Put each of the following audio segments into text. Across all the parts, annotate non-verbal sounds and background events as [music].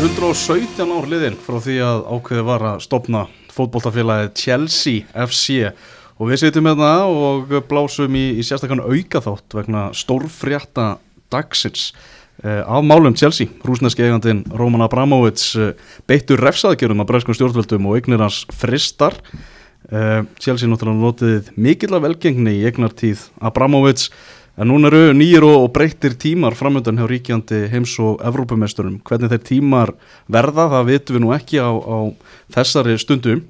117 ár liðin frá því að ákveði var að stopna fótbolltafélagið Chelsea FC og við sitjum hérna og blásum í, í sérstaklega aukaþátt vegna stórfrétta dagsins uh, af málum Chelsea, rúsneski eigandin Roman Abramovits uh, beittur refsaðgjörum að bræskum stjórnvöldum og eignir hans fristar uh, Chelsea náttúrulega notið mikill að velgengni í eignartíð Abramovits En núna eru nýjir og breyttir tímar framöndan hjá ríkjandi heims og Evrópumesturum. Hvernig þeir tímar verða, það vitum við nú ekki á, á þessari stundu.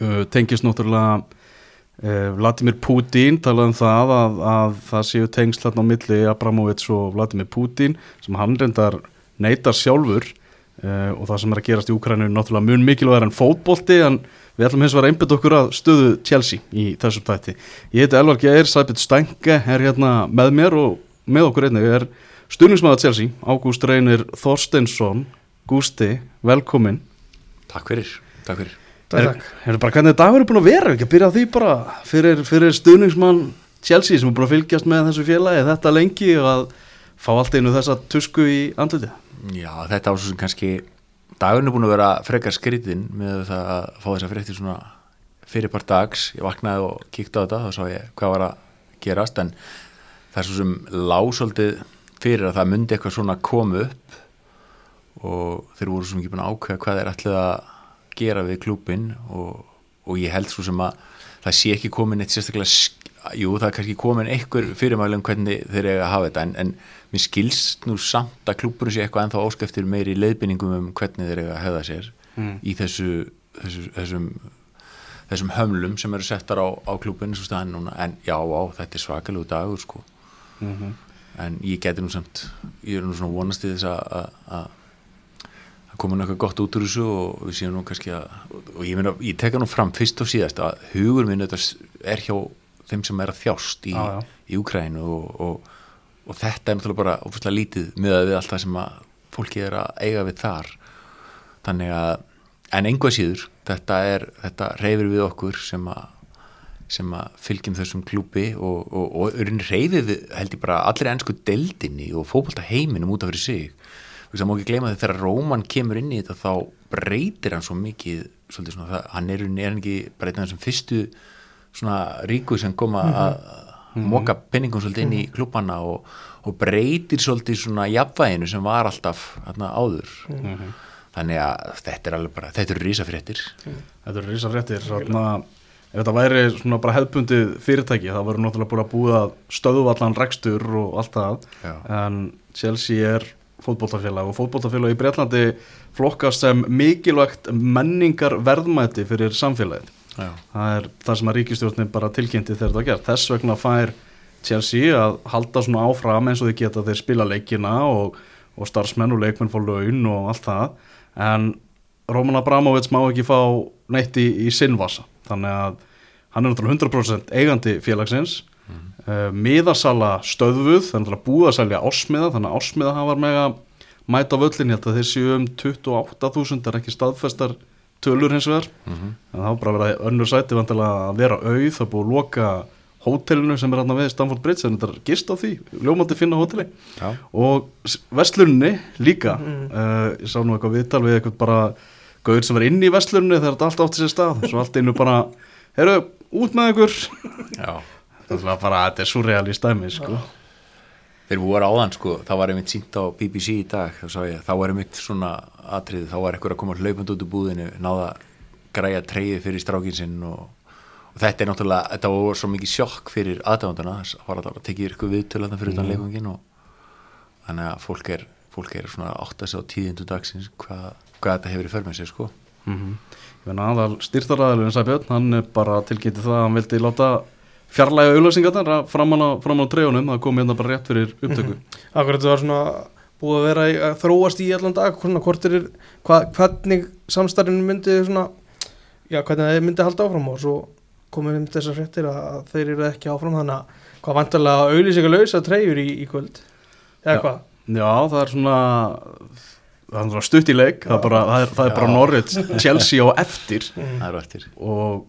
Uh, tengist náttúrulega uh, Vladimir Putin, talað um það að, að það séu tengsl hérna á milli Abramovits og Vladimir Putin sem hann reyndar neytar sjálfur uh, og það sem er að gerast í Úkrænu er náttúrulega mun mikilvægur en fótbolti en Við ætlum hins vegar einbit okkur að stöðu Chelsea í þessum tætti. Ég heiti Elvar Geir, Sæbjörn Stænke er hérna með mér og með okkur einnig er stuðningsmaður Chelsea, Ágúst Reynir Þorsteinsson. Gústi, velkomin. Takk fyrir, takk fyrir. Er, er bara hvernig dagur er búin að vera, ekki að byrja því bara fyrir, fyrir stuðningsmann Chelsea sem er búin að fylgjast með þessu félagi þetta lengi og að fá allt einu þessa tusku í andliti? Já, þetta ásum kannski dagurinn er búin að vera frekar skritinn með það að fá þess að frekti svona fyrirpart dags, ég vaknaði og kíkti á þetta þá sá ég hvað var að gerast en það er svo sem lásaldið fyrir að það myndi eitthvað svona koma upp og þeir voru svo mikið búin að ákveða hvað þeir ætlið að gera við klúpin og, og ég held svo sem að það sé ekki komin eitt sérstaklega jú það er kannski komin einhver fyrirmælum hvernig þeir eiga að hafa þetta en, en mér skilst nú samt að klúpurinn sé eitthvað ennþá áskæftir meiri leiðbynningum um hvernig þeir eiga að hefða sér mm. í þessu, þessu þessum, þessum hömlum sem eru settar á, á klúpurinn en já, á, þetta er svakalegu dagur sko mm -hmm. en ég geti nú samt ég er nú svona vonast í þess að að koma náttúrulega gott út úr þessu og við séum nú kannski að og ég, meina, ég teka nú fram fyrst og síðast að hugur minn er hjá þeim sem er að þjást í, í Ukrænu og, og, og þetta er náttúrulega bara ofislega lítið með að við allt það sem að fólki er að eiga við þar. Þannig að en einhvað síður þetta er, þetta reyfir við okkur sem að sem að fylgjum þessum klúpi og, og reyfið við held ég bara allir ennsku deldinni og fókbalta heiminum út af fyrir sig. Það má ekki gleyma því þegar Róman kemur inn í þetta þá breytir hann svo mikið svolítið svona það, hann er, er ekki einn af þessum fyrstu svona ríku sem koma -hmm. að mhm. moka penningum svolítið inn í mhm. klúpanna og, og breytir svolítið svona jafnvæginu sem var alltaf hérna, áður þannig að þetta er alveg bara, þetta eru rísafréttir Þetta eru rísafréttir ef þetta væri svona bara hefðbundið fyrirtæki þá verður náttúrulega búin að búa stöðuvallan rekstur og allt það Já. en Chelsea er fótbóltafélag og fótbóltafélag í Breitlandi flokkast sem mikilvægt menningar verðmæti fyrir samfélagið. Já. Það er það sem að ríkistjórnir bara tilkynnti þegar þetta gerð. Þess vegna fær Chelsea að halda svona áfram eins og þau geta þeir spila leikina og, og starfsmenn og leikmenn fá laun og allt það. En Roman Abramovits má ekki fá neitt í, í sinnvasa. Þannig að hann er náttúrulega 100% eigandi félagsins uh, miðasala stöðvuð þannig að búið að selja ásmiða þannig að ásmiða hafa með að mæta völlin ég held að þeir séu um 28.000 er ekki staðfestar tölur hins vegar. Mm -hmm. en það hafa bara verið önnur sæti að vera auð, það búið að loka hótelinu sem er hérna við Stamford Bridge en þetta er gist á því, ljómandi finna hóteli. Já. og vestlunni líka. Mm -hmm. uh, ég sá nú eitthvað viðtal við eitthvað bara gauður sem var inn í vestlunni þegar þetta allt átti sér stað, svo allt einu bara heyrðu, út með ykkur. Já. Það er bara, þetta er surrealist dæmi sko. þegar við vorum áðan sko, þá var einmitt sínt á BBC í dag þá, ég, þá var einmitt svona atrið þá var einhver að koma hlaupand út úr búðinu náða græja treyði fyrir strákin sinn og, og þetta er náttúrulega þetta var svo mikið sjokk fyrir aðdáðandana það var að tekja ykkur viðtölu fyrir utan mm. leikungin og þannig að fólk er, fólk er svona átt að segja á tíðindu dagsins hvað, hvað þetta hefur í förmið sér sko mm -hmm. Ég finna aðal styrtaræðilin Sæbjörn, hann bara tilgætið það að hann vildi láta fjarlæga auðlösingarnar framan á, á treyunum, það kom hérna bara rétt fyrir upptöku. Mm -hmm. Akkurat þetta var svona búið að vera að þróast í allan dag, hvort er, hva, hvernig samstarfinu myndi svona, já hvernig það myndi halda áfram og svo komum við um þessar fréttir að þeir eru ekki áfram þannig að hvað vantarlega auðlýsingarlausa treyjur í, í kvöld, eða hvað? Já, það er svona það er stutt í leik, það er bara, það er, það er bara Norwich, [laughs] Chelsea og eftir það eru eftir og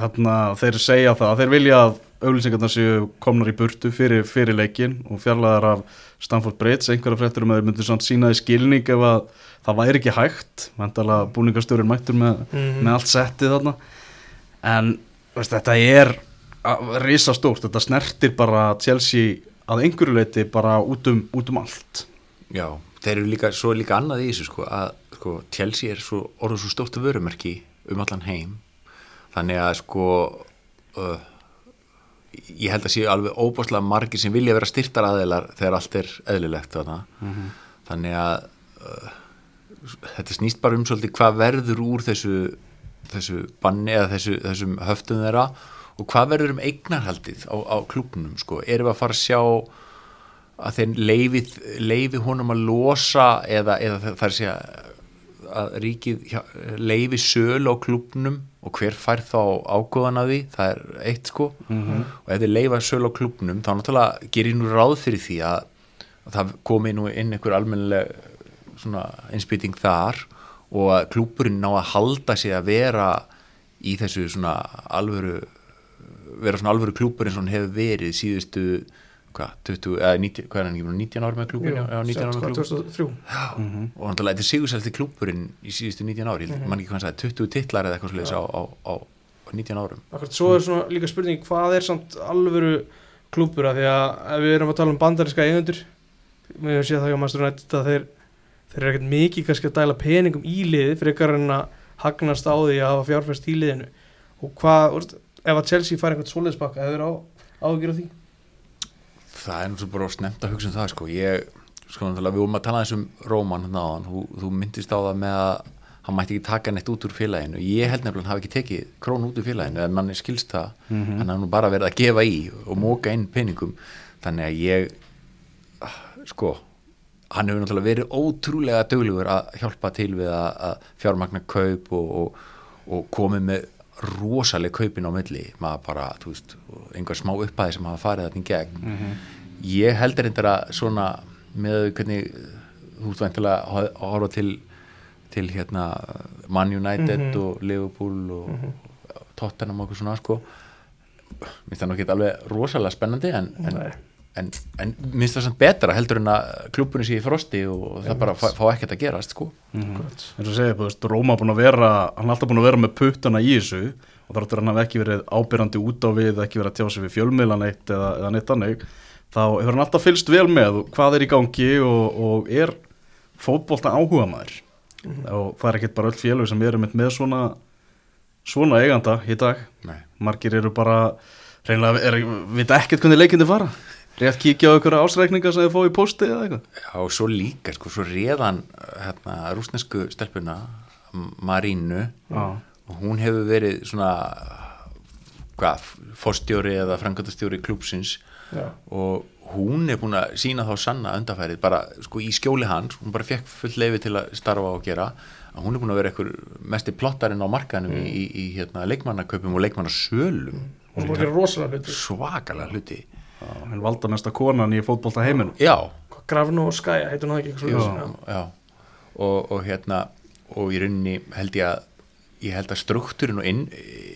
hérna, þeir segja það að þeir vilja að auðlýsingarna séu komnar í burtu fyrir, fyrir leikin og fjarlæðar af Stamford Bridge, einhverja fréttur um að þeir myndu svona sínaði skilning ef að það væri ekki hægt, mentala búningastjórin mættur með, Mhm. með allt settið þarna. En veist, þetta er risastórt, þetta snertir bara Chelsea að einhverju leiti bara út um, út um allt. Já, þeir eru líka, svo er líka annað í þessu sko, að sko, Chelsea er svo orðið svo stórt vörumerki um allan heim þannig að sko uh, ég held að séu alveg óbáslega margir sem vilja vera styrtar aðeilar þegar allt er eðlilegt þarna. þannig að uh, þetta snýst bara um svolítið hvað verður úr þessu, þessu banni eða þessu, þessum höftum þeirra og hvað verður um eignarhaldið á, á klubnum sko, erum við að fara að sjá að leifi, leifi honum að losa eða, eða það er að segja að ríkið leifi sölu á klubnum og hver fær þá ágóðan að því, það er eitt sko. Og ef þeir leifa sölu á klubnum þá náttúrulega gerir nú ráð fyrir því að, að það komi nú inn einhver almennileg svona innspýting þar og að klúburinn ná að halda sig að vera í þessu svona alvöru vera svona alvöru og hann hefur verið síðustu hvað, 20, eða 90, hvað er hann ekki búinn, 19 ára með klúbur já, 19 ára með klúbur 2003 og hann talaði, þetta er sigursælti klúburinn í síðustu 19 ári, mm mann ekki hvað hann sagði 20 titlar eða eitthvað svolítið á, á, á, á 19 árum. Akkurat, svo er svona líka spurning hvað er samt alvöru klúbur af því að ef við erum að tala um bandariska eigendur við höfum séð það hjá Master United að þeir, þeir eru ekkert mikið kannski að dæla peningum í liði frekar en að hagnast á því að hafa fjárfæst í liðinu. Og hvað, úrst, ef að Chelsea fær einhvern svoleiðsbakka, hefur á ágjur á því? Það er náttúrulega bara snemt að hugsa um það sko. ég, sko náttúrulega, við vorum að tala þessum Róman hann áðan, þú, þú myndist á það með að hann mætti ekki taka neitt út úr félaginu. Ég held nefnilega hann hafi ekki tekið krón út úr félaginu en manni skilst það, hann hafi nú bara verið að gefa í og móka inn peningum. Þannig að ég ah, sko, hann hefur náttúrulega verið ótrúlega döglegur að hjálpa til við að, að fjármagna kaup og, og, og komið með rosaleg kaupin á milli. Maður bara, þú veist, og einhver smá upphæði sem hafa farið þetta í gegn. Ég heldur að svona með hvernig þú veist væntilega að horfa til til hérna Man United og Liverpool og Tottenham og eitthvað svona sko. Minnst það nú ekki alveg rosalega spennandi en, en. En, en minnst það samt betra heldur en að klubburinn sé í frosti og það bara fá, fá ekkert að gerast sko. Akkurat. eins og segja, þú veist, Róma búin að vera hann er alltaf búin að vera með puttana í þessu og þáttur hann hafi ekki verið ábyrrandi út á við ekki verið að tjá sig við fjölmiðlan eitt eða, eða neitt annað þá hefur hann alltaf fylgst vel með hvað er í gangi og, og er fótbolta áhuga maður og það er ekkert bara öll félög sem eru með, með svona svona eiganda í dag. Nei. margir eru bara reynilega, er, veit ekkert hvernig leikindi fara rétt kíkja á einhverja ásreikninga sem þið fá í posti eða eitthvað? Já, og svo líka, sko, svo réðan hérna, rúsnesku stelpuna Marínu Já. og hún hefur verið svona hvað, fórstjóri eða frangatastjóri klúpsins Já. og hún er búin að sína þá sanna undarfærið, bara sko í skjóli hans hún bara fekk full leifi til að starfa og gera að hún er búin að vera einhver mesti plottarinn á markaðinum í, í, í hérna, leikmannakaupum og leikmannasölum. Og það er rosalega hluti. Svakalega hluti Já, hann valda mesta konan í fótbolta heiminum já, Grafno og Skæja, heitur hann ekki? Eitthvað já, já. Og, og hérna og í rauninni held ég að ég held að struktúrin og inn,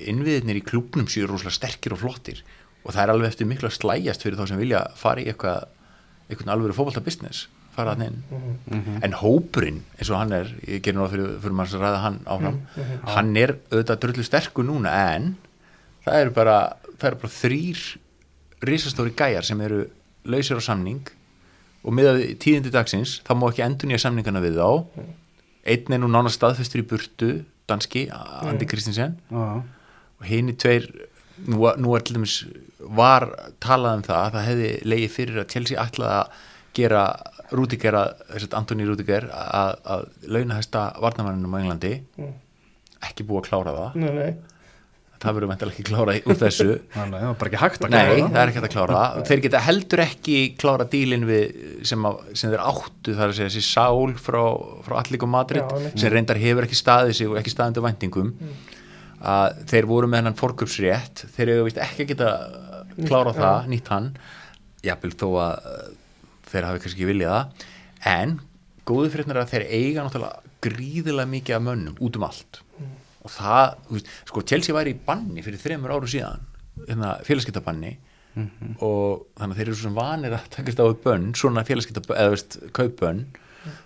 innviðinir í klubnum séu rosalega sterkir og flottir. Og það er alveg eftir miklu að slæjast fyrir þá sem vilja fara í eitthvað eitthvað alveg fótbolta business fara hann inn. Mhm. en hópurinn eins og hann er, ég gerir náða fyrir, fyrir maður að ræða hann áfram. Mhm, hann er auðvitað drullu sterkur núna en það eru bara, það eru bara þrýr risastóri gæjar sem eru lausir á samning og með tíðindi dagsins þá má ekki endur nýja samningana við þá. Einn er nú nánast staðfestur í burtu danski, Andi Kristinsen Já, og hini tveir nú, nú er til dæmis var talað um það að það hefði leiði fyrir að Chelsea ætlaði að gera Rúdiger Antoni Rúdiger að, að launahæsta varnamannunum á Englandi. Mm. ekki búið að klára það. Nei, nei, það verður mentilega ekki klára úr þessu. [laughs] Að það er bara ekki hægt að Nei, klára það. er ekki hægt að klára. [laughs] Þeir geta heldur ekki klára dílin við sem, að, sem þeir áttu það er að segja þessi Sál frá, frá Allík og Madrid Já, sem reyndar hefur ekki staðið sig og ekki staðindu væntingum. Að þeir voru með hennan forköpsrétt þeir hefur vist ekki að geta klára Nýtt, það, nýtt hann. Jafnvel þó að uh, þeir hafi kannski viljað það. En góðu fyrirtnar er að þeir eiga náttúrulega gríðilega mikið af mönnum út um allt og það, veist, sko Chelsea væri í banni fyrir þremur áru síðan hérna, félagskiptabanni og þannig að þeir eru svona vanir að takast á bönn, svona félagskiptabanni eða veist, kaupbönn.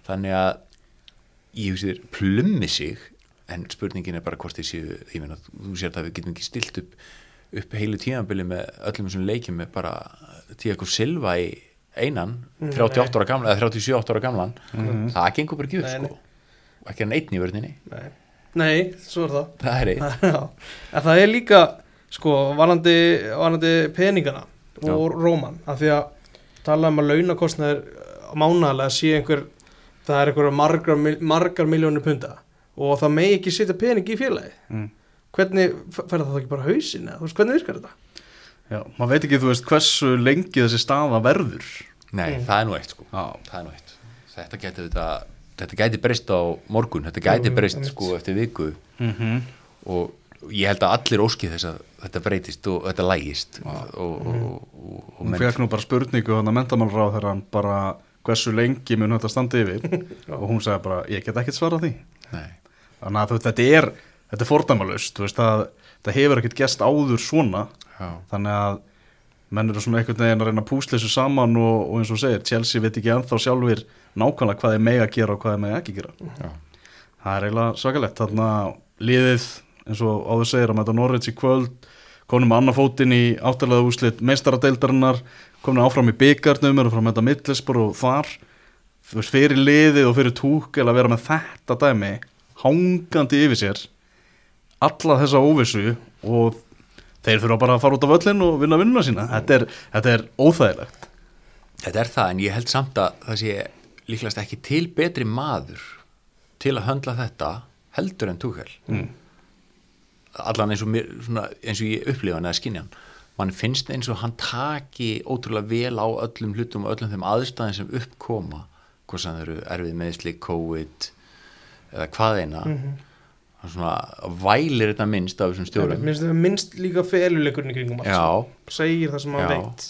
Þannig að ég hugsi þér plummi sig en spurningin er bara hvort þeir séu ég meina, þú sér að við getum ekki stilt upp upp heilu tíðanbili með öllum þessum leikjum með bara Tiago Silva í einan, 38 ára gamla eða 37 ára gamlan. Það gengur bara ekki upp sko. ekki hann einn í vörninni. Nei, Nei svo er það. Það er eitt. [laughs] Já, en það er líka sko, varandi, varandi peningana og róman, af því að tala um að launakostnaður mánalega sé einhver það er einhverja margar, margar miljónir punda og það megi ekki setja pening í félagi Mm. hvernig fer það þá ekki bara á hausinn eða hvernig virkar þetta? Já, maður veit ekki, þú veist, hversu lengi þessi staða verður. Nei, Mm. það er nú eitt sko. Já, það er nú eitt. Þetta gæti, þetta, þetta gæti breyst á morgun þetta gæti breyst sko eftir viku. Mm og ég held að allir óski þess að þetta breytist og þetta lægist. Og, og, og, og, og hún fekk nú bara spurningu hann að mentamálráð þegar hann bara hversu lengi mun þetta standa yfir? [laughs] Og hún sagði bara, ég get ekkert svarað því. Nei, þannig að þetta er þetta er fordæmalust, það, það hefur ekkert gest áður svona. Já, þannig að menn eru svona einhvern veginn að reyna að púsla þessu saman og, og eins og segir, Chelsea veit ekki ennþá sjálfur nákvæmlega hvað er mega að gera og hvað er mega ekki að gera. Já, það er eiginlega svakalegt. Þarna liðið eins og áður segir að mæta Norwich í kvöld konum með annar fótinn í áttalega úslit meistaradeildarinnar komin áfram í byggarnum eru frá að mæta Middlesbrough og þar þú veist, fyrir liðið og fyrir túk eða að vera með þetta dæmi hangandi yfir sér alla þessa óvissu og þeir þurfa bara að fara út af völlin og vinna vinnuna sína. Þetta er, þetta er óþægilegt. Þetta er það en ég held samt að það sé líklegast ekki til betri maður til að höndla þetta heldur en túkjál mm. allan eins og, mér, svona, eins og ég upplifa hann eða skinja hann. Mann finnst eins og hann taki ótrúlega vel á öllum hlutum og öllum þeim aðstæðin sem uppkoma hvort sem það eru erfið meðsli, COVID eða hvað eina. Hann svona vælir þetta minnst af þessum stjórum. minnst, minnst líka feluleikurinn í kringum allt já, segir það sem hann veit.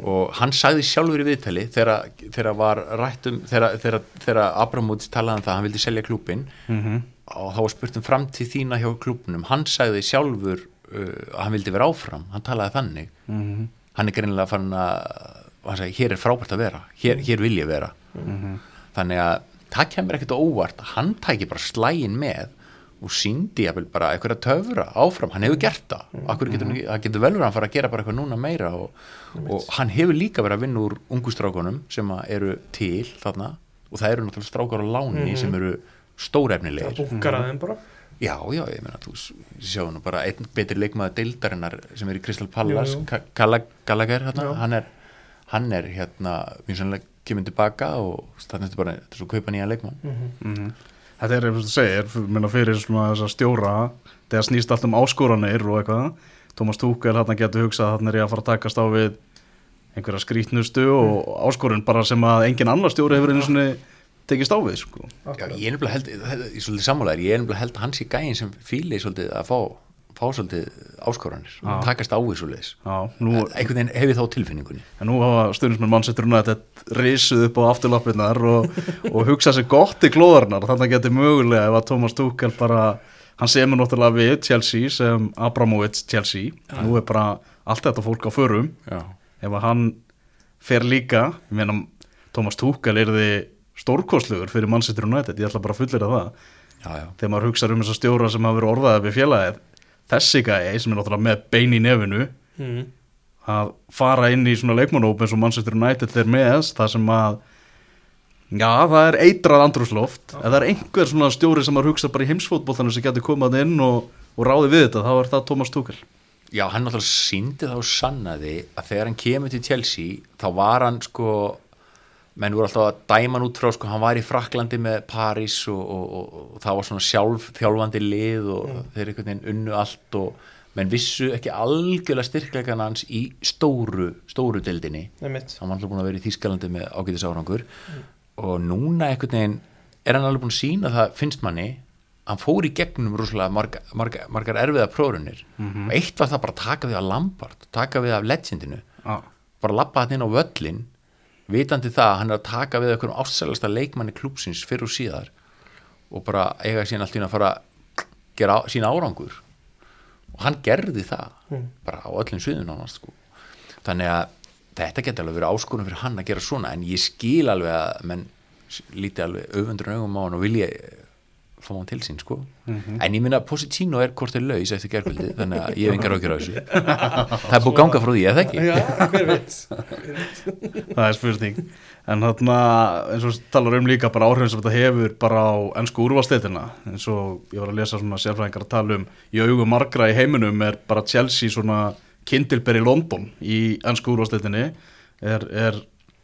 Og hann sagði sjálfur í viðtali þegar, var rætt um þegar, Abramóts talaði um það hann vildi selja klúbin mm -hmm. og þá var spurt um framtíð þína hjá klúbnum hann sagði sjálfur uh, að hann vildi vera áfram, hann talaði þannig. Mhm. hann er greinilega fann að hann sagði, hér er frábært að vera. Hér, hér vil ég vera. Þannig að það kemur ekkert óvart hann tæki bara slægin með og síndi jafnvel bara eitthvað að töfra áfram, hann hefur gert það. Akkur getur, mm. það getur vel verið að hann fara að gera bara eitthvað núna meira og, og hann hefur líka verið að vinna úr ungustrákunum sem að eru til þarna. Og það eru náttúrulega strákar á láni sem eru það stórefnilegir búkar að þeim bara. Já, já, ég meina, þú sjáu nú bara einn betri leikmaður deildarinnar sem er í Crystal Palace, Gallagher, hérna, hann er hann er hérna mjög sannlega kemur tilbaka og að þetta er bara þetta er svo að kaupa nýjan leikmann. Mhm. Þetta er, þú segir, minna fyrir svona þessa stjóra, þegar snýst allt um áskoranir og eitthvað. Tómas Túkel hann getur hugsað að hann er ég að fara að takast á við einhverja skrítnustu og áskorun bara sem að engin annar stjóri hefur einu svona tekist á við, sko. Já, ég er nefnilega held, er nefnilega held að hans í gæin sem svolítið að fá, fá svolítið áskoranir, Já. takast á svolítið Já, nú, einhvern veginn hef ég þá tilfinningunni. En nú hafa stundismenn mannsetturinn að þetta risuð upp á afturlappirnar og, [laughs] og hugsa sér gott í glóðarnar, þannig að geti mögulega ef að Tómas Túkel bara, hann semur náttúrulega við Chelsea sem Abramovits Chelsea, nú er bara allt þetta fólk á förum. Já, ef að hann fer líka ég meina Thomas Tuchel er þið stórkostlugur fyrir Manchester United ég ætla bara að fullir að það. Já, já, þegar maður hugsa um þessa stjóra sem hafa verið orðaðið við félagið þessi gæi sem er náttúrulega með bein í nefinu mm. að fara inn í svona leikmannóp eins og Manchester United er með það sem að já það er eitrað andrúsloft ef það er einhver svona stjóri sem maður hugsa bara í heimsfótbollanum sem getur komað inn og, og ráði við þetta þá er það Thomas Tuchel Já, hann náttúrulega síndi þá sannaði að þegar hann kemur til Chelsea þá var hann sko menn voru alltaf að dæma hann út frá sko, hann var í Fraklandi með París og, og, og, og það var svona sjálf þjálfandi lið og þeir einhvern veginn unnu allt og menn vissu ekki algjörlega styrklegan hans í stóru stóru deildinni. Hann var alltaf búin að vera í Þýskalandi með ágætis árangur og núna einhvern veginn er hann alveg búin að sína það finnst manni hann fór í gegnum rúslega marga, marga, margar erfiða prófrunir og eitt var það bara að taka við af Lampard taka við af legendinu. Já. bara lappa hann inn á völlin vitandi það að hann er að taka við einhverjum ástsælasta leikmanni klúpsins fyrir og síðar og bara eiga síðan allt í að fara að gera á, sína árangur og hann gerði það Mm. bara á öllum sviðum nánast sko. þannig að þetta geti alveg verið áskonum fyrir hann að gera svona en ég skil alveg að menn líti alveg á hann og vilja fá hann til sín sko. En ég minna Positino er hvort er laus eftir gerkvöldi þannig að ég hef engar ákjör á þessu. Það er búið að ganga frá því, eða ekki? Já, hver veit það er spurning. En þarna eins og talar um líka bara áhrifin sem þetta hefur bara á ennsku úrvalsteytina eins og ég var að lesa svona sérfræðingar að tala um í augum margra í heiminum er bara Chelsea svona kindilberi London í ennsku úrvalsteytinni er, er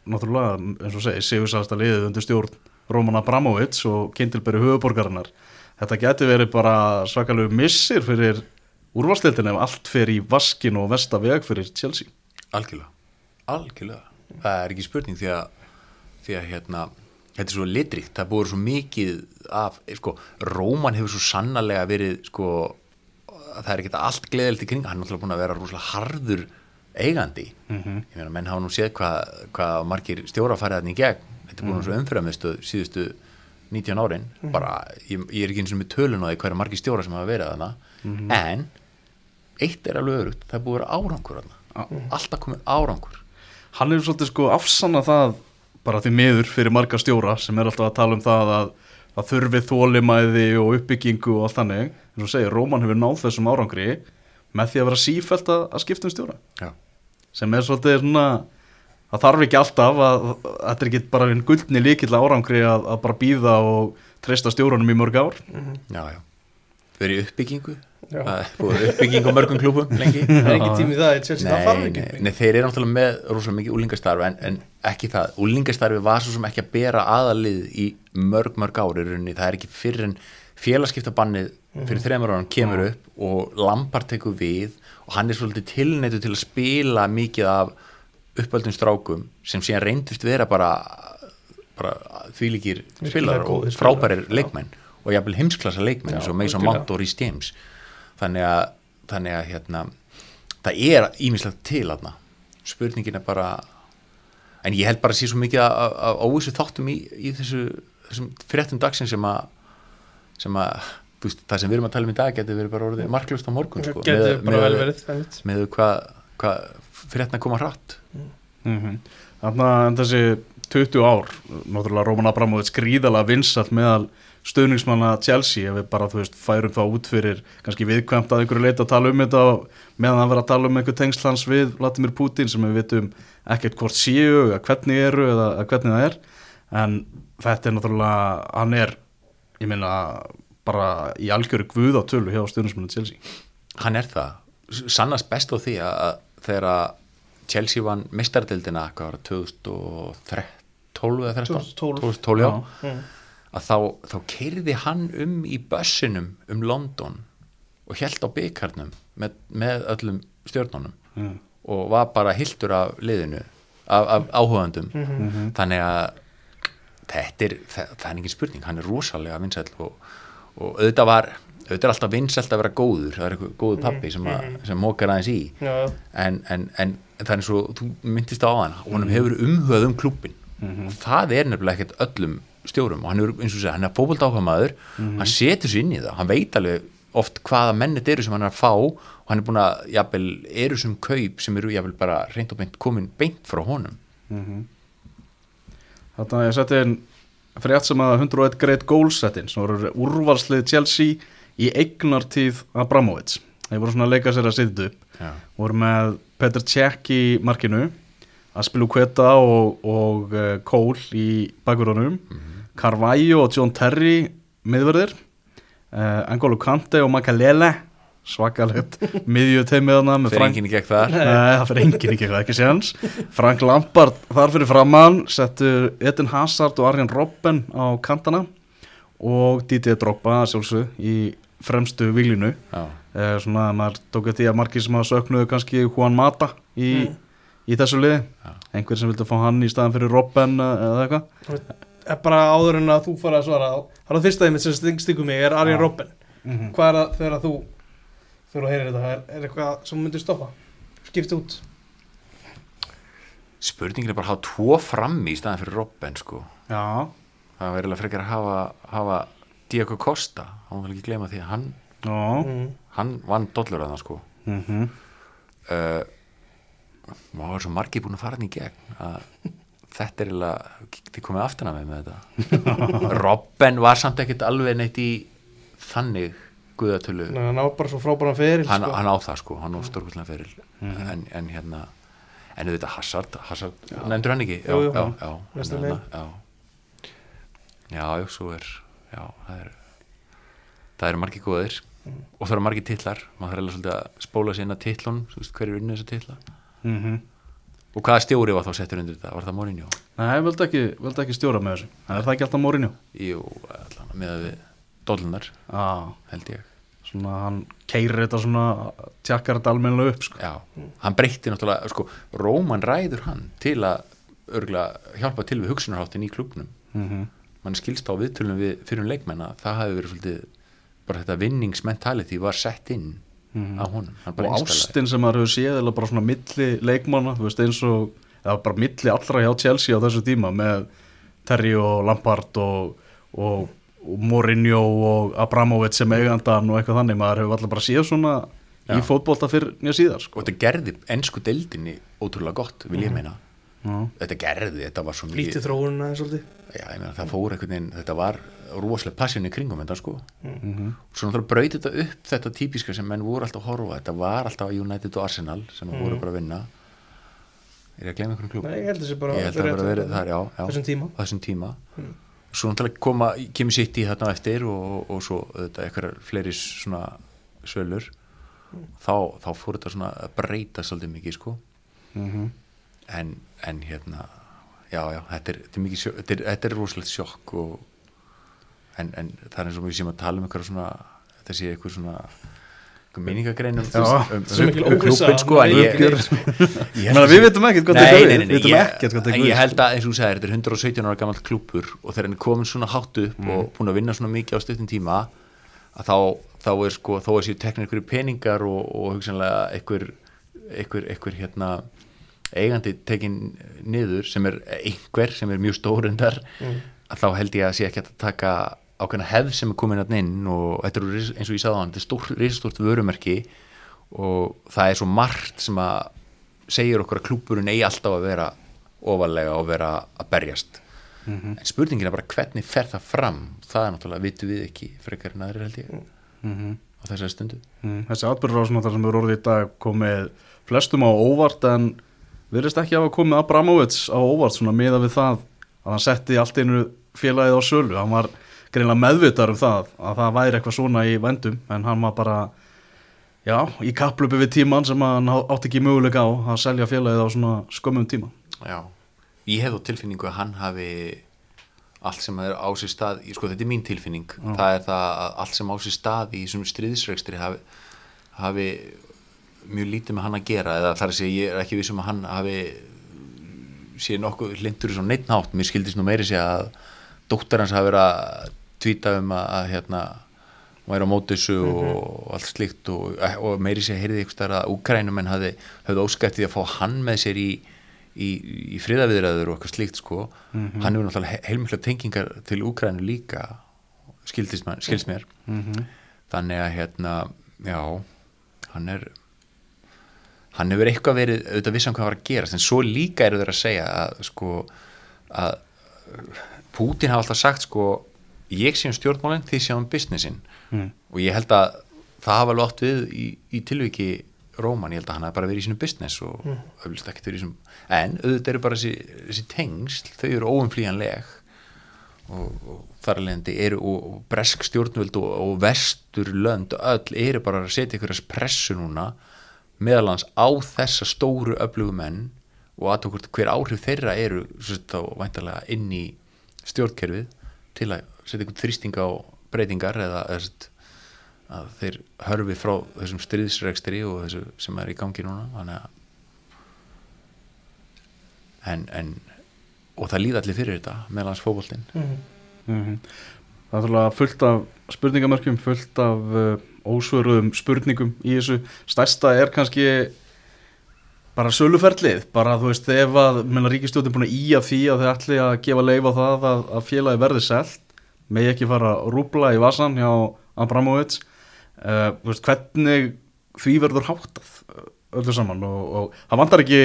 náttúrulega eins og segi sigursasta liðið undir stjórn Roman Abramovits og kindilberi höfuborgarinnar þetta geti verið bara svakalegu missir fyrir úrvalsteytinni ef allt fer í vaskin og vestaveg fyrir Chelsea. Algjörlega, algjörlega. Það er ekki spurning því að því að hérna, þetta er svo litrikt það búið svo mikið af sko, Róman hefur svo sannarlega verið sko, það er ekki allt gleðilegt í kring, hann er náttúrulega búin að vera rosalega harður eigandi. Ég meina, menn hafa nú séð hvað hva margir stjóra farið þarna í gegn þetta er búin mm. svo umfyrðamistuð síðustu 19 árin, bara ég, ég er ekki eins og með tölun á því hverja margir stjóra sem hafa verið þarna, en eitt er alveg örugt, það er búið að vera árangur þarna, alltaf komið árangur. Hann hefur svolítið sko afsanna það bara því miður fyrir marga stjóra sem er alltaf að tala um það að það þurfi þólimæði og uppbyggingu og allt þannig, eins og segir, Róman hefur náð þessum árangri með því að vera sífælt að, að skipta um stjóra. Já. sem er svolítið svona það þarf ekki alltaf að að þetta er ekki bara einn guldni líkill árangri að, að bara býða og treysta stjóranum í mörg ár. Já, já, verið í uppbyggingu? Já. það er búið uppbygging á mörgum klúbum lengi? [laughs] Það er ekki tími í það það Nei, ekki. nei, nei, þeir eru náttúrulega með rosalega mikið úlingastarfi en, en ekki það, úlingastarfi var svo sem ekki að bera aðalið í mörg mörg ári runni, það er ekki fyrir en félagskiptabannið fyrir þreymur ára kemur upp og Lampard tekur við og hann er svolítið tilneitu til að spila mikið af uppöldum strákum sem síðan reyndist vera bara, bara Virkilega spilar og frábærir já. leikmenn og jafnvel heimsklassa leikmenn Já, eins og Mason algjörlega. Mount og Rhys James þannig að, þannig að hérna, það er ímislegt til þarna spurningin er bara en ég held bara að sé svo mikið af óvissu þáttum í, í þessu þessum fréttum dagsinn sem að sem að, þú veist, það sem við erum að tala um í dag getur verið bara orðið marklust á morgun sko, getur bara vel verið einmitt. með hvað hva, fréttina koma hratt. Mm Þannig að þessi 20 ár, náttúrulega Róman Abramovits gríðalega vinsalt meðal stöðningsmanna Chelsea ef við bara, þú veist, færum það út fyrir kannski viðkvæmt að einhverju leita að tala um þetta meðan það vera að tala um einhver tengslans við Vladimir Putin sem við vitum ekkert hvort séu, eða hvernig eru eða, hvernig það er. En þetta er náttúrulega, hann er ég meina bara í algjöru guð á tölu hjá stöðningsmanna Chelsea. Hann er það, sannast best á því að þegar Chelsea vann mistardildina, hvað var það 2012 eða 13 2012. 2012 já, Mm. að þá, þá keirði hann um í bussinum um London og held á byggarnum með, með öllum stjórnunum mm. og var bara hildur af liðinu af, af áhugandum þannig að þetta er, það, það er engin spurning hann er rosalega vinsæll og, og auðvitað var, auðvitað er alltaf vinsælt að vera góður það er eitthvað góður pappi sem, að, sem mókar aðeins í. En, en, en það er svo, þú myndist á hann honum hefur umhugað um klúbbin og það er nefnilega ekkert öllum stjórum og hann er eins og segja, hann er fókbalt ákvæmaður hann setur sér inn í það, hann veit alveg oft hvaða mennit eru sem hann er að fá og hann er búin að, jafnvel, eru sem kaup sem eru jafnvel bara reynd og beint komin beint frá honum. Þannig að ég seti frétt sem að 101 Great Goals settin sem voru úrvalslið Chelsea í eignartíð Abramovits. Þeir voru svona að leika sér að setja upp. Já. voru með Petr Cech í markinu Aspilu Kveta og, og uh, Cole í bakverðunum Carvalho og John Terry miðverðir uh, Angolo Kante og Makalele svakalegt [laughs] miðju teimiðana með fyrir enginn þar. Nei, það fyrir enginn ekki eitthvað, ekki séans Frank Lampard þar fyrir framann settu Eden Hazard og Arjen Robben á kantana og Didier Drogba sjálfsög í fremstu Já. eh, svona að maður tók eftir því að margir sem hafa söknuðu kannski Juan Mata í, í þessu liði. Einhver sem vildi fá hann í staðan fyrir Robben eh, eða eitthvað. Er bara áður en að þú fara að svara Það er það fyrsta þeim sem stingur mig er Arjen Já. Robben. Mhm. Hvað er það þegar að þú þegar þú heyrir þetta, er, er eitthvað sem myndir stoppa? Skipta út? Spurningin er bara að hafa tvo frammi í staðan fyrir Robben sko. Já, það var eiginlega frekar að hafa, hafa Diego Costa, hann vil ekki glema því að hann Já. Mm. hann vann dollur að það sko. Mm uh, maður var svo margir búin að fara hann í gegn að þetta er eiginlega þið komið aftan að með með þetta. [laughs] Robben var samt ekkert alveg neitt í þannig guðatölu. Nei, hann á bara svo frábæran feril hann, sko. hann á það sko, hann á stórkvæslega feril. En, en hérna en þetta Hazard, Hazard nefndur hann ekki? Jú, jú. já, já, Næsta hann er leið. þarna, já, já, já, svo er já, það er það eru margir góðir. Og það eru margir titlar. Maður þarf svolítið að spóla sér inn að titlun hver er unnið þessa titla. -hmm. og hvaða stjóri var þá settur undir þetta, var það Mourinho? Nei, vildi ekki, ekki stjóra með þessu. Það er það ekki alltaf Mourinho? Jú, allan með dollunar, ah, held ég. Svona hann keirir þetta svona tjakkar þetta almennilega upp sko. Já, hann breytti náttúrulega sko, Róman ræður hann til að örgulega hjálpa til við hugsunarháttin í klubnum mm mann skilst á viðtölum við fyrir um leikmenn að það hafi verið svolítið bara þetta vinningsmentality var sett inn Mhm. á honum Og installaði. ástin sem maður hefur séð eða bara svona milli leikmanna Þú veist eins og eða bara milli allra hjá Chelsea á þessu tíma með Terry og Lampard og, og, og Mourinho og Abramovic sem eigandan og eitthvað þannig maður hefur alltaf bara séð svona í Já. fótbolta fyrir nýja síðar sko. og þetta gerði ennsku deildinni ótrúlega gott, vil ég meina Já. Þetta gerði, þetta var svo mikið ég meina, það fór einhvern veginn, þetta var rosalega passion í kringum þetta sko Mhm. svo náttúrulega braut þetta upp þetta típiska sem menn voru alltaf að horfa þetta var alltaf United og Arsenal sem Mhm. voru bara að vinna er ég að glemja einhvern klub? Nei, ég held þessi bara ég held að þetta. þar, já, já Þessum tíma. þessum tíma Mm. svo náttúrulega koma, kemur sitt í þarna eftir og, og svo þetta eitthvað fleiri svona sölur þá, þá fór þetta svona að breyta svolítið mikið sko Mhm. En, en hérna já, já, þetta er, þetta er mikið sjokk þetta er, þetta er rosalegt sjokk og, en, en það er eins og við séum að tala um eitthvað svona, þetta sé eitthvað svona minningagrein um, um, um, um klúbbin sko en ég, [laughs] við vitum ekkert hvað við vitum ég, held að eins og þú segir, þetta er 117 ára gamalt klúpur og þegar hann er komin svona hátt upp Mm. og búin að vinna svona mikið á stuttum tíma að þá, þá er sko þó að séu teknir einhverju peningar og, og hugsanlega einhver hérna eigandi tekin niður sem er einhver sem er mjög stórundar Mm. að þá held ég að sé ekki að taka ákveðna hefð sem er komin að inn og þetta er ris- eins og ég sagði á hann, þetta er stór, risastórt vörumerki og það er svo margt sem að segir okkur að klúburinn eigi alltaf að vera ofalega og vera að berjast. En spurningin er bara hvernig fer það fram? Það er náttúrulega, vitum við ekki frekar en aðrir held ég Mhm. á þessari stundu. Mm, Þessi atbyrðarásna þar sem eru orðið í dag komið flestum á óvart en virðist ekki hafa komið Abramovic á óvart svona miða við það að hann setti allt einu félagið á sölu. Hann var greinlega meðvitar um það að það væri eitthvað svona í vendum en hann var bara já, í kaplöpu við tíman sem hann átti ekki möguleika á að selja félagið á svona skömmum tíma. Já, ég hef þó tilfinningu að hann hafi allt sem er á sér stað sko þetta er mín tilfinning. Það er það að allt sem á sér stað í svona stríðsrekstri hafi, hafi mjög lítið með hann að gera eða þar segja ég ekki vissum að hann hafi sé nokkuð hlindur í svona neitt nátt mér skildist nú meiri sé að dóttar hans hafi verið að tvíta um að, að hérna hún væri á mótissu og allt slíkt og, og meiri sé að heyrði ykkur starf að Úkrænumenn hafði, hafði óskætt því að fá hann með sér í, í, í friðaviðræður og eitthvað slíkt sko. Hann hefur náttúrulega he- heilmikla tengingar til Úkrænu líka skildist man, skilst mér. Mhm. þannig að hérna já, hann er hann hefur eitthvað verið auðvitað vissan hvað var að gerast en svo líka eru þeir að segja að sko að Pútin hafa alltaf sagt sko ég sé um stjórnmálinn, þið sé um businessin Mm. og ég held að það hafa átt við í, í tilviki Róman, ég held að hann hafi bara verið í sínu business og mm. öflist ekki verið í sínu en auðvitað eru bara þessi, þessi tengsl þau eru óumflýjanleg og, og þar alveg eru og, og bresk stjórnvöld og, og vestur lönd öll eru bara að setja ykkur pressu núna meðalans á þessa stóru öflugu menn og að okkur hver áhrif þeirra eru þá væntalega inn í stjórnkerfið til að setja ykkur þrýsting á breytingar eða, að þeir hörfi frá þessum stríðsregstri og þessu sem er í gangi núna en, en og það líða allir fyrir þetta meðlans fótboltinn Mhm. Mhm. Það er alveg fullt af spurningamörkjum, fullt af uh, ósvöruðum spurningum í þessu. Stærsta er kannski bara söluferlið, bara þú veist ef að menna ríkistjóðin búin að íja því að þau ætli að gefa leif á það að, að félagi verði selt, megi ekki fara að rúbla í vasan hjá Abramovic uh, veist, hvernig því verður háttað uh, öllu saman? Og, það vantar ekki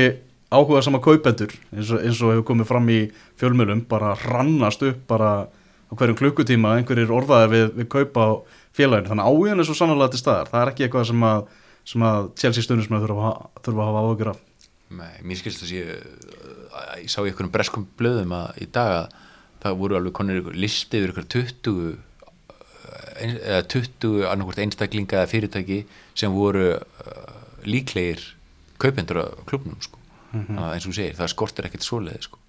áhuga sama kaupendur eins og, eins og hefur komið fram í fjölmjölum bara rannast upp bara á hverjum klukkutíma einhverjir orðaðir við, við kaupa á félaginu þannig að áhugin er svo sannlega til staðar það er ekki eitthvað sem að, sem að Chelsea stundismenn þurfa, að- þurfa að hafa áhugur af Nei, mér skilst að sé uh, ég sá í einhvern breskum blöðum að í dag að það voru alveg konir listi yfir ykkur 20 uh, ein- eða 20 annarkvort einstaklinga eða fyrirtæki sem voru uh, líklegir kaupendur á klubnum sko. þannig að eins og þú segir, það skortir ekkert svoleiði sko.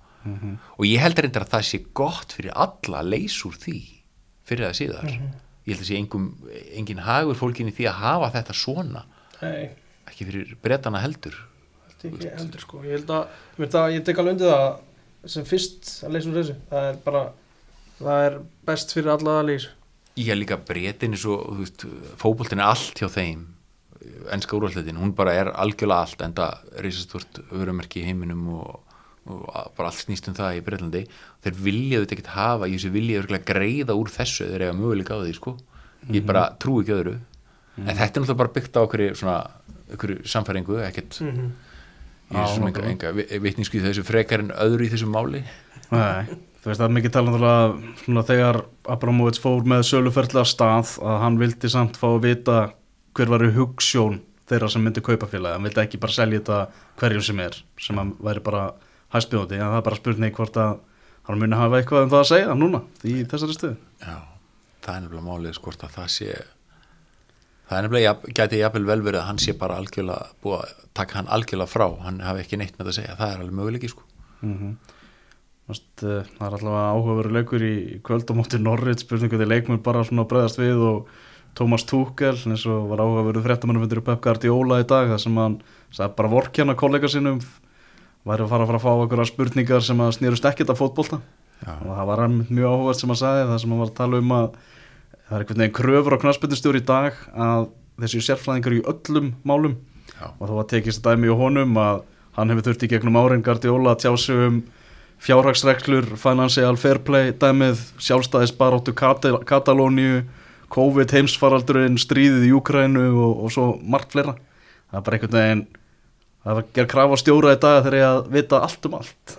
Og ég held reyndar að það sé gott fyrir alla að leysa úr því fyrir það síðar. Ég held að sé engum, engin hagur fólkin í því að hafa þetta svona. Nei, ekki fyrir bretana heldur. Ekki heldur sko. Ég held að, að, ég tek alveg undir það sem fyrst að leysa úr þessu. Það er bara, það er best fyrir alla að leysa. Ég hef líka veist, fótboltin er allt hjá þeim, ennska úrvalletin, hún bara er algjörlega allt, enda reysastort vörumerki í heiminum og, og bara allt snýst um það í Breitlandi. Þeir vilja þetta ekkert hafa, ég sé vilja greiða úr þessu þeir eiga möguleika á því, sko. Ég bara trú ekki öðru. En þetta er náttúrulega bara byggt á okkur svona, okkur samfæringu, ekkert, mm -hmm. ég er svona enga, enga vitningsku í þessu frekar en öðru í þessu máli. Nei, þú veist það er mikið talað svona þegar Abramovits fór með söluferðlega stað að hann vildi samt fá að vita hver var í hugssjón þeirra sem myndi kaupa félagi, hann vildi ekki bara selja þetta hverjum sem er, sem hann væri bara hæstbjóðandi, en það er bara spurning hvort að hann muni hafa eitthvað um það að segja núna í þessari stöðu. Já, það er nefnilega málið skort að það sé það er nefnilega, gæti jafnvel vel verið að hann sé bara algjörlega búið að taka hann algjörlega frá, hann hafi ekki neitt með það að segja, það er alveg möguleiki sko Mm Vast, uh, það er alltaf áhugaveru leikur í kvöld á móti Norrit, spurningu til leikmenn bara svona bregðast við og Tómas Túkel eins og var áhugaveru fréttamannufundur væri að fara að fara að fá okkur spurningar sem að snýrust ekkert af fótbolta. Já, og það var mjög áhugavert sem hann sagði það sem hann var að tala um að það er einhvern veginn kröfur á knarsbyndustjóri í dag að þessi sérfræðingar í öllum málum. Já, og það var tekist að dæmi í honum að hann hefur þurft í gegnum árin Guardiola að tjá sig um fjárhagsreglur, financial fair play dæmið, sjálfstæðisbaróttu Katal Katalóníu, COVID heimsfaraldurinn, stríðið í Úkrænu og, og svo margt fleira. Það er bara einhvern veginn það er að gera krafa stjóra í dag þegar ég að vita allt um allt.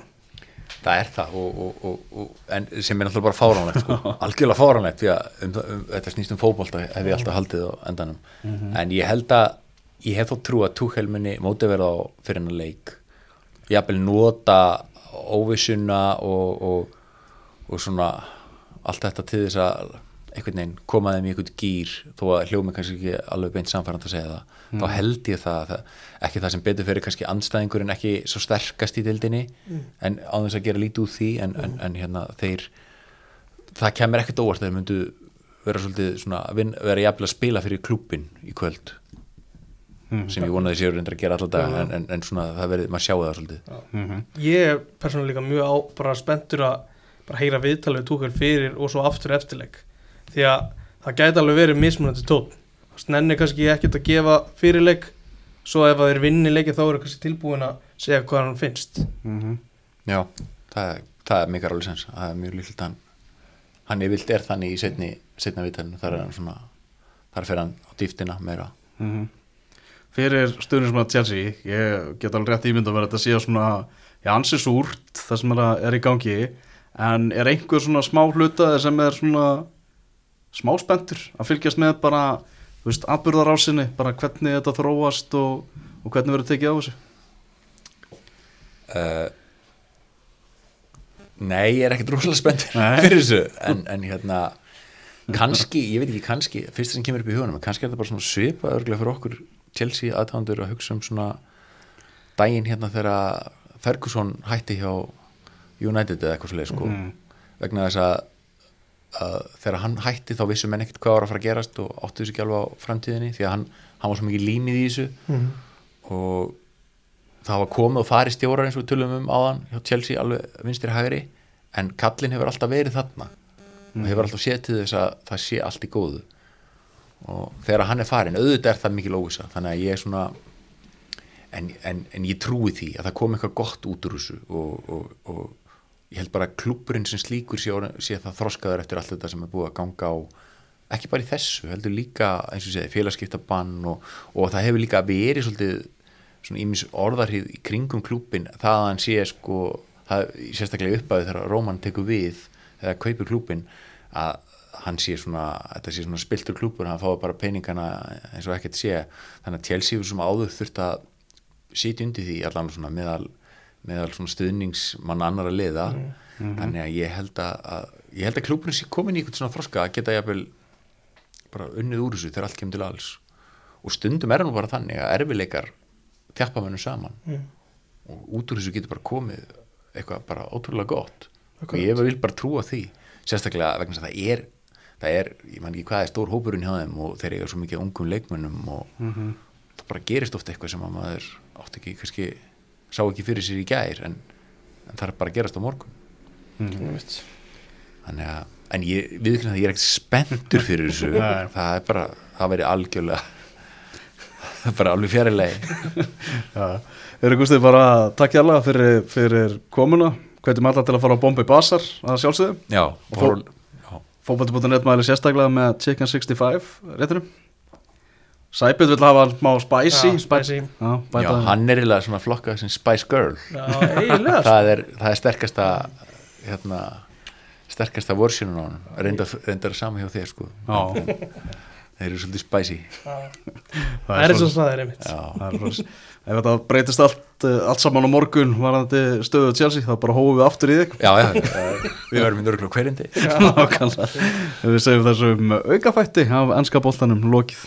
Það er það og, og, og, og, en sem er náttúrulega bara fáránlegt sko, [laughs] algjörlega fáránlegt því að um, um, þetta snýst um fótbolta hef ég alltaf haldið á endanum. En ég held að ég hef þó trú að Tuchel muni móti verða á fyrir hennar leik. Jafnvel nota óvissuna og, og, og svona allt þetta til þess að einhvern veginn koma þeim í einhvern gýr þó að hljómi kannski ekki alveg beint samfærand að segja það þá held ég það, það ekki það sem betur fyrir kannski andstæðingur en ekki svo sterkast í dildinni en á þess að gera lítið úr því en, en, en hérna þeir það kemur ekkert óvart þeir myndu vera svolítið svona, vin, vera jafnvel að spila fyrir klúbin í kvöld. Sem ég vonaði séu reyndar að gera alltaf dag en, en, en svona það verið, maður sjáu það svolítið. Ég er persónulega líka mjög á, bara spenntur að bara heyra viðtalið túkar fyrir og svo aftur eftirleik því að það gæti alveg verið mismunandi tótt Snenni kannski ekkert að gefa fyrirleik svo ef að þeir vinni leiki þá eru kannski tilbúin að segja hvað hann finnst. Mm -hmm. Já, það, er- það er mikið alveg sens. Það er mjög líkilegt hann hann er vilt er þannig í setni, setna viðtælinu þar er hann svona þar fer hann á dýftina meira. Mhm. Fyrir stundin sem að Chelsea ég get alveg rétt ímynd að vera þetta sé svona já, ansi súrt það sem er, að, er í gangi. En er einhver svona smá hluta sem er svona smá spenntur að fylgjast með bara þú veist, atbyrðarásinni, bara hvernig þetta þróast og, og hvernig verður tekið á þessu uh, Nei, ég er ekkert rosalega spennt Nei. [laughs] fyrir þessu en, en hérna kannski, ég veit ekki kannski fyrst sem kemur upp í hugunum, kannski er þetta bara svona svipa örgulega fyrir okkur Chelsea aðtándur að hugsa um svona daginn hérna þegar Ferguson hætti hjá United eða eitthvað svolítið sko Mhm. vegna þess að, að þegar hann hætti þá vissum menn ekkert hvað var að fara að gerast og áttu þessu ekki alveg á framtíðinni því að hann, hann var svo mikið límið í þessu. Mm. og það var komið og farið stjórar eins og tölum um áðan hjá Chelsea alveg vinstri hægri en kallin hefur alltaf verið þarna. Og hefur alltaf séð til þess að það sé allt í góðu. Og þegar hann er farin auðvitað er það mikil óvisa þannig að ég er svona en, en, en ég trúi því að það kom eitthvað gott út úr þessu og, og, og ég held bara að klúburinn sem slíkur sé, sé það þroskaður eftir allt þetta sem er búið að ganga á ekki bara í þessu, heldur líka eins og segið, félagskiptabann og, og það hefur líka verið svolítið svona ímis orðarhið í kringum klúbin það að hann sé sko það, sérstaklega uppæðu þegar Róman tekur við eða kaupir klúbin að hann sé svona, þetta sé svona spiltur klúbur, hann fái bara peningana eins og ekkert sé, þannig að Chelsea sem áður þurft að sitja undir því allan svona meðal, meðal svona stuðningsmann annar að liða þannig að ég held að, að ég held að klúburinn sé komin í eitthvað svona þroska að geta jafnvel bara unnið úr þessu þegar allt kemur til alls. Og stundum er nú bara þannig að erfileikar þjappa mennum saman. Mm. og út úr þessu getur bara komið eitthvað bara ótrúlega gott. Og ég vil bara trúa því. Sérstaklega vegna þess að það er það er, ég man ekki hvað er stór hópurinn hjá þeim og þeir eiga svo mikið ungum leikmönnum og það bara gerist ofta eitthvað sem að maður átt ekki, kannski sá ekki fyrir sér í gær en, en það er bara að gerast á morgun. Einmitt. þannig að, en ég viðkynna það ég er ekkert spenntur fyrir þessu. [laughs] Það er bara, það veri algjörlega [laughs] það er bara alveg fjarilegi [laughs] Já, eru Gústið bara takk hjá fyrir, fyrir komuna. Hvetjum alla til að fara á Bombay Bazaar að sjálfsögðu. Já, Og fór, já, fótbolti.net mæli sérstaklega með Chicken 65 réttinum Sæbjörn vil hafa smá spicy. Já, spicy. Já, já, hann er eiginlega svona flokkað sem Spice Girl. Já, eiginlega sko. það er, það er sterkasta hérna sterkasta vorsjónun á hann reyndar, reyndar sama hjá þér sko. Já, þeir eru svolítið spicy. Það er og er er svoleiðis. Ef þetta breytist allt, eh, allt saman á morgun varandi stöðu Chelsea þá bara hófum við aftur í þig. Já, já, við verðum í nörglu hverjandi. [laughs] Við segjum þessum aukafætti af ennska boltanum lokið.